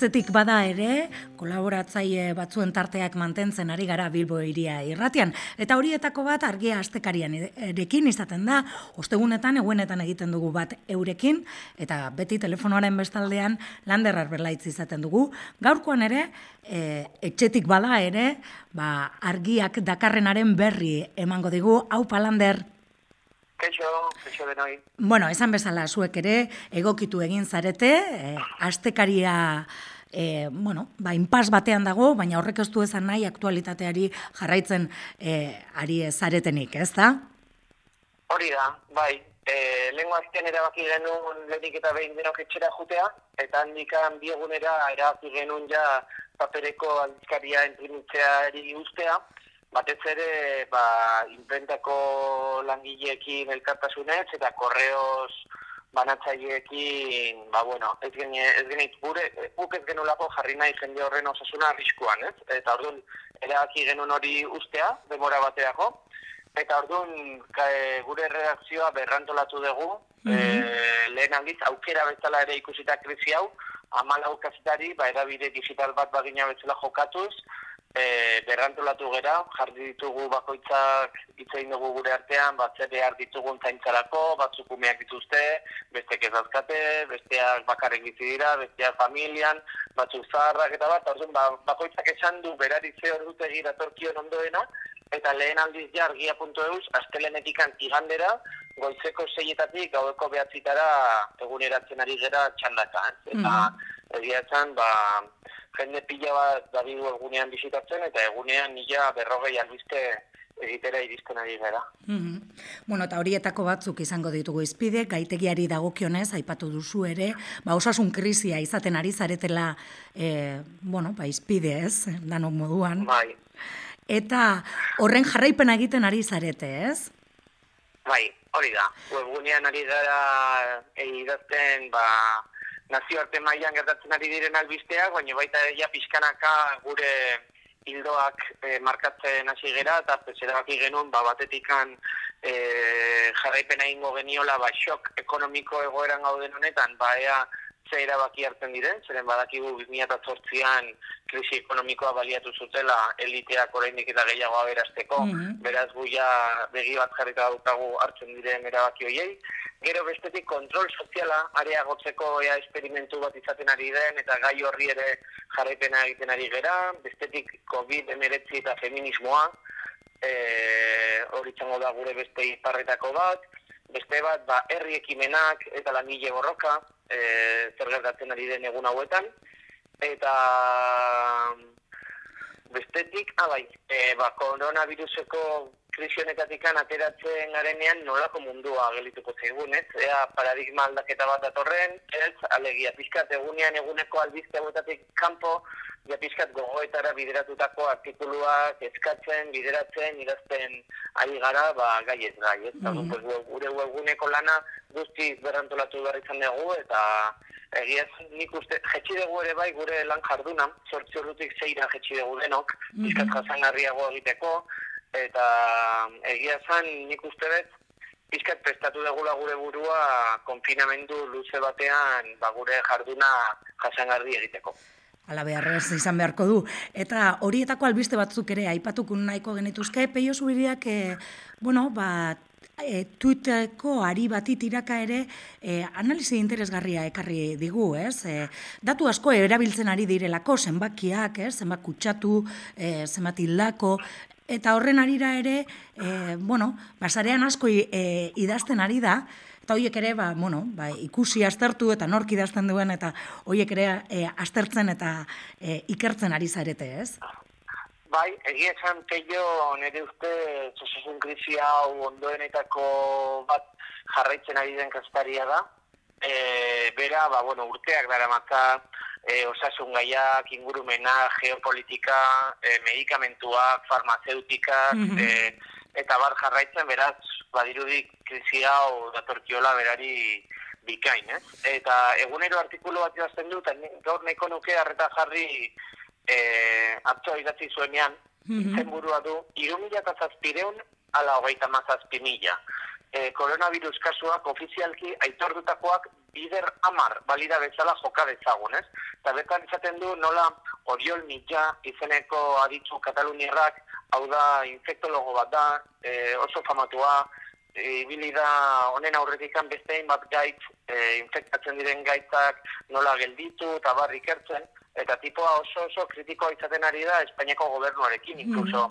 etzetik bada ere, kolaboratzaile batzuen tarteak mantentzen ari gara Bilbo iria irratian. Eta horietako bat argia astekarian erekin izaten da, ostegunetan, egunetan egiten dugu bat eurekin, eta beti telefonoaren bestaldean landerrar berlaitz izaten dugu. Gaurkoan ere, e, etxetik bada ere, ba, argiak dakarrenaren berri emango digu, hau palander. Keixo, keixo denoi. Bueno, esan bezala zuek ere, egokitu egin zarete, e, astekaria e, bueno, ba, inpas batean dago, baina horrek ez du ezan nahi aktualitateari jarraitzen e, ari zaretenik, ez da? Hori da, bai. E, Lengo azken erabaki genuen lehenik eta behin denok etxera jutea, eta handikan biegunera erabaki genuen ja papereko aldizkaria entrimitzeari ustea, batez ere ba, imprentako langileekin elkartasunez eta korreos banatzaileekin, ba, bueno, ez gene, ez gene, gure, guk ez genulako jarri nahi jende horren osasuna arriskuan, ez? Eta orduan, erabaki genuen hori ustea, demora bateako, eta orduan, e, gure redakzioa berrantolatu dugu, mm -hmm. lehen aldiz, aukera bezala ere ikusita krisi hau, amalau kazetari, ba, erabide digital bat bagina bezala jokatuz, e, berrantolatu gera, jarri ditugu bakoitzak itzein dugu gure artean, bat zer behar ditugun zaintzarako, batzuk umeak dituzte, beste kezazkate, besteak bakarrik bizi dira, besteak familian, batzuk zaharrak eta bat, orduan ba, bakoitzak esan du berari ze hor dute gira torkion ondoena, eta lehen aldiz ja argia.eus, astelenetik antigandera, goizeko seietatik gaueko behatzitara eguneratzen ari gera txandaka. Eta mm egia esan, ba, jende pila bat dabidu egunean bizitatzen, eta egunean nila berrogei albiste egitera iristen ari gara. Mm Bueno, eta horietako batzuk izango ditugu izpide, gaitegiari dagokionez, aipatu duzu ere, ba, osasun krizia izaten ari zaretela, e, bueno, ba, izpide ez, danok moduan. Bai. Eta horren jarraipen egiten ari zarete, ez? Bai, hori da. Webgunean ari gara egiten, ba, nazioarte mailan gertatzen ari diren albisteak, baina baita ja pixkanaka gure hildoak e, markatzen hasi gera, eta peserabaki genuen ba, batetikan e, jarraipena ingo geniola ba, xok ekonomiko egoeran gauden honetan, ba, ea ze erabaki hartzen diren, zeren badakigu 2008an krisi ekonomikoa baliatu zutela eliteak oraindik eta gehiago aberasteko, mm beraz guia begi bat jarrita daukagu hartzen diren erabaki hoiei. Gero bestetik kontrol soziala areagotzeko ea esperimentu bat izaten ari den eta gai horri ere jarraipena egiten ari gera, bestetik COVID-19 eta feminismoa, e, hori txango da gure beste iparretako bat, beste bat, ba, herri ekimenak eta langile borroka, e, zer gertatzen ari den egun hauetan, eta bestetik, abai, ah, e, ba, koronaviruseko krisionetatik ateratzen garenean nolako mundua gelituko zaigun, ez? Ea paradigma aldaketa bat datorren, ez? Alegia, pixkat egunean eguneko albizte hauetatik kanpo, ja pixkat gogoetara bideratutako artikuluak eskatzen, bideratzen, idazten ari gara, ba, gai ez gai, ez? Mm -hmm. gure eguneko lana guzti berantolatu behar izan dugu, eta egia nik uste, jetxi dugu ere bai gure lan jarduna, sortzi horretik zeira jetxi dugu denok, mm -hmm. pixkat jasan egiteko, eta egia zan nik uste dut pizkat prestatu degula gure burua konfinamendu luze batean ba, gure jarduna jasangarri egiteko. Ala beharrez izan beharko du. Eta horietako albiste batzuk ere aipatukun nahiko genituzke, peio zubiriak, e, bueno, ba, e, tuiteko ari bati tiraka ere e, analizi interesgarria ekarri digu, ez? E, datu asko erabiltzen ari direlako, zenbakiak, ez? zenbak kutsatu, e, zenbat hildako, eta horren arira ere, e, bueno, basarean asko e, idazten ari da, eta horiek ere, ba, bueno, ba, ikusi aztertu eta nork idazten duen, eta horiek ere e, aztertzen eta e, ikertzen ari zarete, ez? Bai, egia esan keio nire uste zosasun krisi hau ondoenetako bat jarraitzen ari den kastaria da. E, bera, ba, bueno, urteak dara matzat, e, osasun gaiak, ingurumena, geopolitika, e, medikamentuak, farmazeutika, mm -hmm. eta bar jarraitzen beraz, badirudik krisi hau datorkiola berari bikain, ez? Eta egunero artikulu bat jazten dut, gaur neko nuke harreta jarri e, hartzoa idatzi zuenean, mm -hmm. zen burua du, irumila eta zazpireun, ala hogeita mazazpi mila. e, koronavirus kasuak ofizialki aitordutakoak bider amar balida bezala joka dezagun, ez? Eta betan izaten du nola Oriol Mitja izeneko aditu Kataluniarrak, hau da infektologo bat da, e, oso famatua, e, ibili da honen aurretikan bestein bat gaitz, e, infektatzen diren gaitzak nola gelditu eta barrik ertzen, eta tipoa oso oso kritikoa izaten ari da Espainiako gobernuarekin, mhm. incluso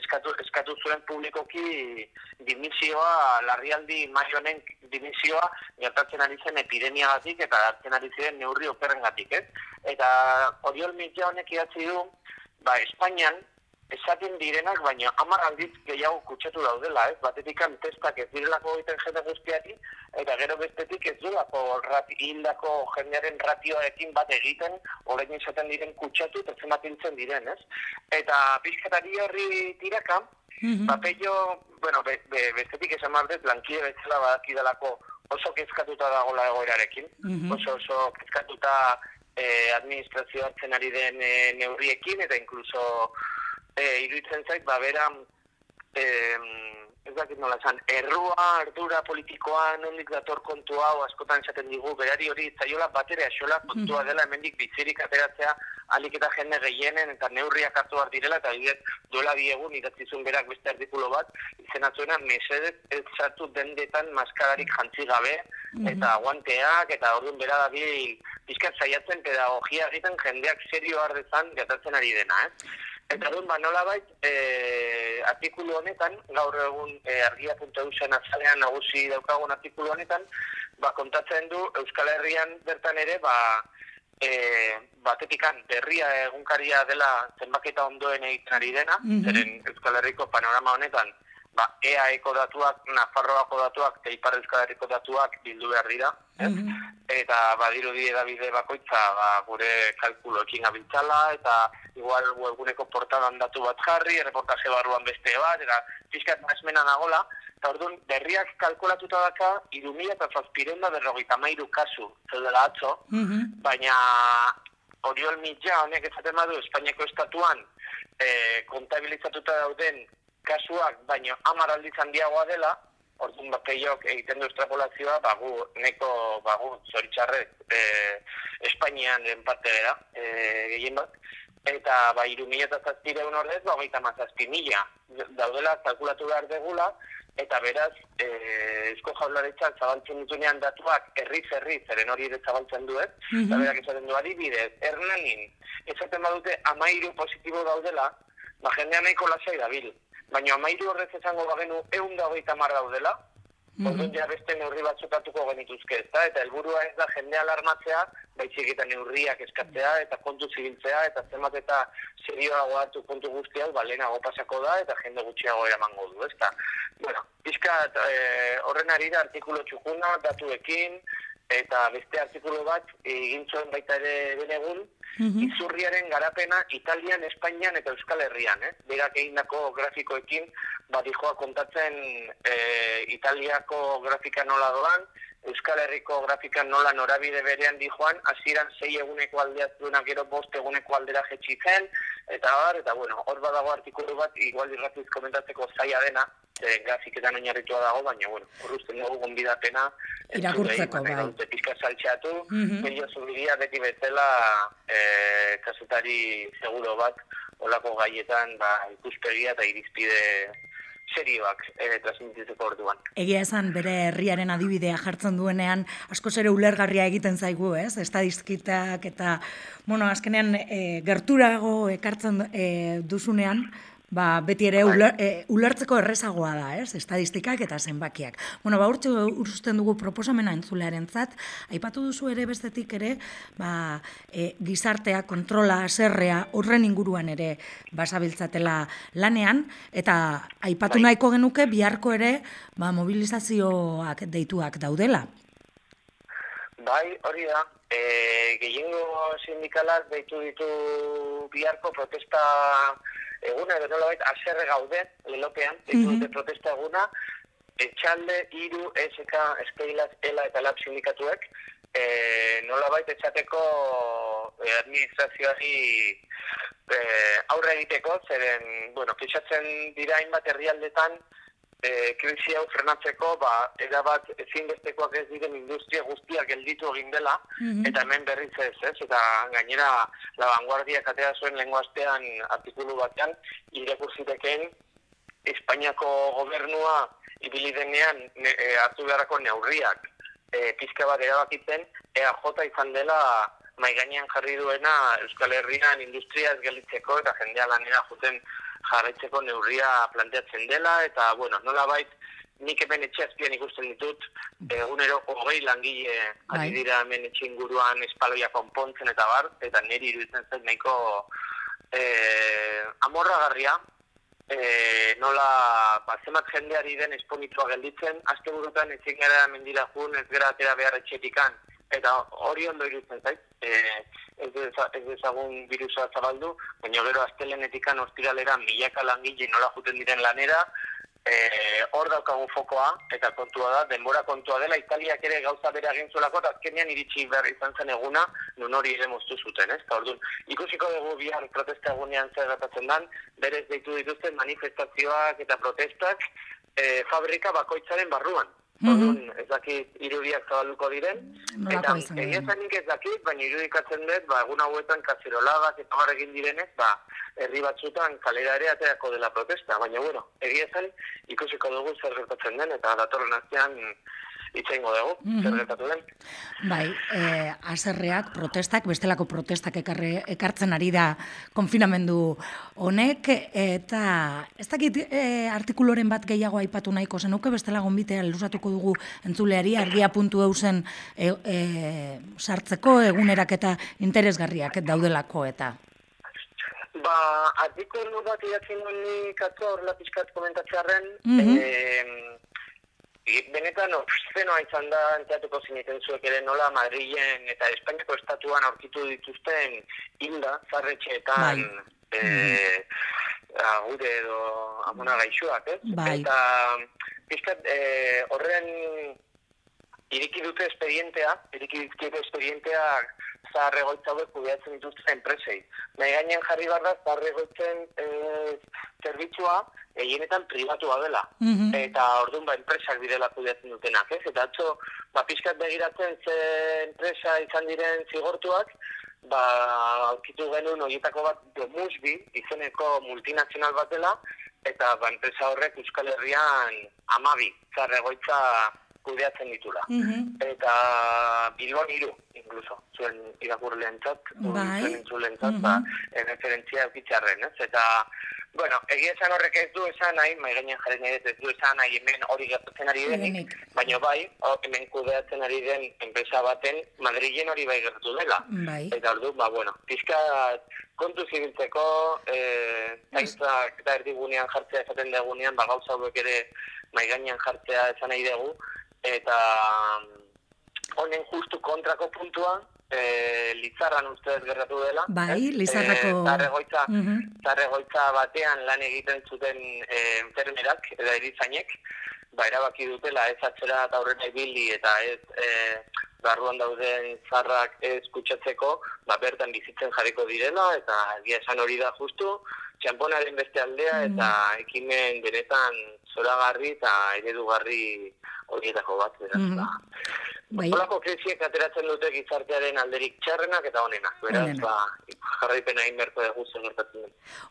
eskatu, eskatu zuen publikoki dimisioa, larrialdi maionen dimisioa, gertatzen ari zen epidemiagatik eta hartzen ari ziren neurri operrengatik, ez? Eta hori mitja honek idatzi du, ba, Espainian, esaten direnak, baina hamar aldiz gehiago kutsatu daudela, ez? Batetik testak ez direlako egiten jende guztiari, eta gero bestetik ez duelako hildako jendearen ratioekin bat egiten, orain esaten diren kutsatu, eta zematintzen diren, ez? Eta pizkatari horri tiraka, mm -hmm. bapeio, bueno, be, be, bestetik esan mardez, lankide betzela badakidalako oso kezkatuta dagoela egoerarekin, mm oso oso kezkatuta eh, administrazio hartzen ari den eh, neurriekin, eta inkluso e, iruditzen zait, ba, bera, e, ez dakit nola zan, errua, ardura politikoa, nondik dator kontu hau, askotan esaten digu, berari hori zaiola batera asola kontua dela, hemendik bizirik ateratzea, alik eta jende gehienen, eta neurriak hartu bat direla, eta bidez, duela biegun, idatzizun berak beste artikulo bat, izenatzuena, mesedez, ez zartu dendetan maskararik jantzi gabe, eta guanteak, eta orduan bera da bi, pizkat zaiatzen pedagogia egiten jendeak serio ardezan gatatzen ari dena, eh? Eta dut, ba, nola bait, e, artikulu honetan, gaur egun e, argia.eusen azalean nagusi daukagun artikulu honetan, ba, kontatzen du Euskal Herrian bertan ere, ba, e, batetikan berria egunkaria dela zenbaketa ondoen egiten ari dena, mm zeren Euskal Herriko panorama honetan, ba, EAeko datuak, Nafarroako datuak, eta Ipar Euskal Herriko datuak bildu behar dira, mm eta badiru di edabide bakoitza ba, gure kalkuloekin abiltzala, eta igual webguneko portadan datu bat jarri, reportaje barruan beste bat, eta fiskat mazmena nagola, eta orduan berriak kalkulatuta daka, irumila eta zazpiren da berrogeita mairu kasu, zeudela atzo, mm baina Oriol Mitja honek ezaten badu Espainiako estatuan e, kontabilizatuta dauden kasuak, baino hamar aldiz handiagoa dela, orduan bakeiok egiten du estrapolazioa, bagu, neko, bagu, zoritxarrez, e, Espainian den parte gara, e, gehien bat, eta ba, iru mila eta zazpire un ordez, ba, gaita mazazpi mila, daudela, kalkulatu behar degula, eta beraz, e, esko jaularitzak zabaltzen dutunean datuak, erriz, erriz, zeren hori ere zabaltzen duet, mm -hmm. eta berak esaten du adibidez, ernanin, esaten badute, amairu positibo daudela, ba, jendean nahiko lasai dabil, baina amairu horrez esango bagenu egun da hogeita daudela, mm -hmm. ja beste neurri batzukatuko genituzke ez da, eta helburua ez da jende alarmatzea, baitzik eta neurriak eskatzea, eta kontu zibiltzea, eta zenbat eta serioa goatu kontu guztia, ba, lehenago pasako da, eta jende gutxiago eramango du, ez da. Bueno, pizkat, e, horren ari da artikulo txukuna, datuekin, eta beste artikulu bat egin zuen baita ere benegun, mm izurriaren garapena Italian, Espainian eta Euskal Herrian, eh? Berak egindako grafikoekin, bat kontatzen e, Italiako grafika nola doan, Euskal Herriko grafika nola norabide berean di joan, hasieran sei eguneko aldea zuena gero bost eguneko aldera jetxi zen, eta bar, eta bueno, hor badago artikulu bat, igual irratiz komentatzeko zaila dena, e, grafiketan oinarritua dago, baina, bueno, horruzten dugu gombidapena. Irakurtzeko, bai. Gaute pizka saltxeatu, mm -hmm. zubiria beti bezala e, kasutari seguro bat, olako gaietan, ba, ikuspegia eta irizpide serioak e, transmititzeko orduan. Egia esan bere herriaren adibidea jartzen duenean asko ere ulergarria egiten zaigu, ez? Estadizkitak eta bueno, azkenean e, gerturago ekartzen e, duzunean, ba, beti ere e, ulertzeko errezagoa da, ez? Estadistikak eta zenbakiak. Bueno, ba, urtsu urusten dugu proposamena entzulearen zat, aipatu duzu ere bestetik ere, ba, e, gizartea, kontrola, aserrea, horren inguruan ere basabiltzatela lanean, eta aipatu bai. nahiko genuke biharko ere ba, mobilizazioak deituak daudela. Bai, hori da. E, gehiengo sindikalak deitu ditu biharko protesta eguna edo nola baita aserre gaude, lelopean, mm -hmm. protesta eguna, etxalde, iru, SK, Eskeilaz, ELA eta LAB sindikatuek, e, nola baita etxateko e, administrazioari e, aurre egiteko, zeren, bueno, kixatzen dira hainbat herrialdetan, e, krisi hau frenatzeko, ba, erabat ezinbestekoak ez diren industria guztiak gelditu egin dela, mhm. eta hemen berriz ez, ez? Eta gainera, la vanguardia katea zuen lenguastean artikulu batean, irakurziteken Espainiako gobernua ibili denean ne, e, hartu beharako neurriak e, pizka bat erabakitzen, EAJ izan dela mai gainean jarri duena Euskal Herrian industria ez gelditzeko eta jendea lanera juten jarraitzeko neurria planteatzen dela, eta, bueno, nola bait, nik hemen etxeazpian ikusten ditut, egunero hogei langile bai. ari dira hemen etxe inguruan espaloia konpontzen eta bar, eta niri iruditzen zen nahiko e, amorragarria, e, nola ba, zemat jendeari den esponitua gelditzen, azte burutan etxen gara mendira jun, ez gara atera behar etxetikan, eta hori ondo irutzen zait, e, ez, ez dezagun virusa zabaldu, baina gero astelenetikan ostiralera milaka langile nola juten diren lanera, e, hor daukagu fokoa, eta kontua da, denbora kontua dela, Italiak ere gauza bere agintzuelako, eta azkenean iritsi behar izan zen eguna, nun hori ere moztu zuten, ez? Orduan, ikusiko dugu bihar protesta egunean zer gatatzen dan, berez deitu dituzten manifestazioak eta protestak, e, fabrika bakoitzaren barruan. Mm ez dakit irudiak zabalduko diren, eta egia zanik ez dakit, baina irudikatzen dut, ba, egun hauetan kazerolagak eta bar egin direnez, ba, herri batzutan kalera ere ateako dela protesta, baina bueno, egia zan ikusiko dugu zer gertatzen den, eta datorren aztean itxengo dugu, mm zer gertatu den. Bai, e, aserreak, protestak, bestelako protestak ekarre, ekartzen ari da konfinamendu honek, eta ez dakit e, artikuloren bat gehiago aipatu nahiko zenuke, bestela gonbitea lusatuko dugu entzuleari, argia puntu eusen e, e, sartzeko egunerak eta interesgarriak daudelako eta... Ba, artikulu bat idatzen nuen ni katzo horrela pixkat komentatzearen, mm -hmm benetan obszenoa izan da enteatuko zineten zuek ere nola Madrilen eta Espainiako estatuan aurkitu dituzten hilda, zarretxeetan bai. e, agude edo amona gaixoak, ez? Bai. Eta pizkat, e, horren iriki dute espedientea, iriki dute espedientea zaharregoitza hauek kudeatzen dituzten enpresei. Nahi gainean jarri barra zaharregoitzen e, zerbitzua gehienetan pribatua dela. Mm Eta orduan ba, enpresak direla kudeatzen dutenak, ez? Eta atzo, ba, pixkat begiratzen ze enpresa izan diren zigortuak, ba, alkitu genuen horietako bat domusbi, izeneko multinazional bat dela, eta ba, enpresa horrek Euskal Herrian amabi, zarregoitza kudeatzen ditula. Mm Eta Bilbon iru, incluso, zuen irakurlean txat, bai. zuen intzulen txat, mm -hmm. ba, referentzia eukitxarren, ez? Eta, bueno, egia esan horrek ez du esan nahi, mai gainen jaren ez du esan nahi hemen hori gertatzen ari denik, baina bai, o, hemen kudeatzen ari den enpresa baten Madrilen hori bai gertatu dela. Bai. Eta ordu, ba, bueno, pizka kontu zibiltzeko, eh, zaintzak eta erdigunean jartzea esaten degunean, ba, gauza hauek ere mai gainean jartzea esan nahi dugu, eta honen justu kontrako puntua, e, Lizarran ustez gertatu dela. Bai, Lizarrako... E, zarregoitza, uh batean lan egiten zuten e, enfermerak, eta erizainek, ba, erabaki dutela ez atzera eta aurrena ibili eta ez e, barruan dauden zarrak ez kutsatzeko, ba, bertan bizitzen jarriko direla, eta egia esan hori da justu, txamponaren beste aldea, eta ekimen benetan zoragarri eta eredugarri horietako bat. Beraz, mm -hmm. Bai. Olako krisiek ateratzen dute gizartearen alderik txarrenak eta honenak. Beraz, ba, jarraipena inberko dugu zen gertatzen den.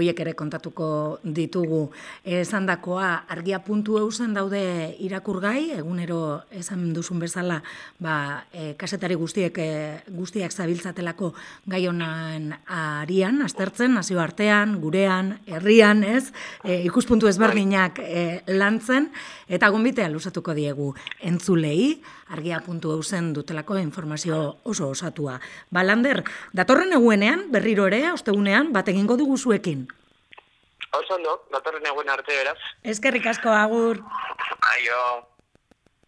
Oiek ere kontatuko ditugu. Esan dakoa, argia puntu eusen daude irakurgai, egunero esan duzun bezala, ba, e, kasetari guztiek, e, guztiak zabiltzatelako gai honan arian, aztertzen, nazio artean, gurean, herrian, ez? E, ikuspuntu ezberdinak e, lantzen, eta gombitea lusatuko diegu entzulei, argia puntu eusen dutelako informazio oso osatua. Balander, datorren eguenean, berriro ere, ostegunean, bat egingo dugu zuekin. Oso ondo, datorren eguen arte beraz. Ezkerrik asko, agur. Aio.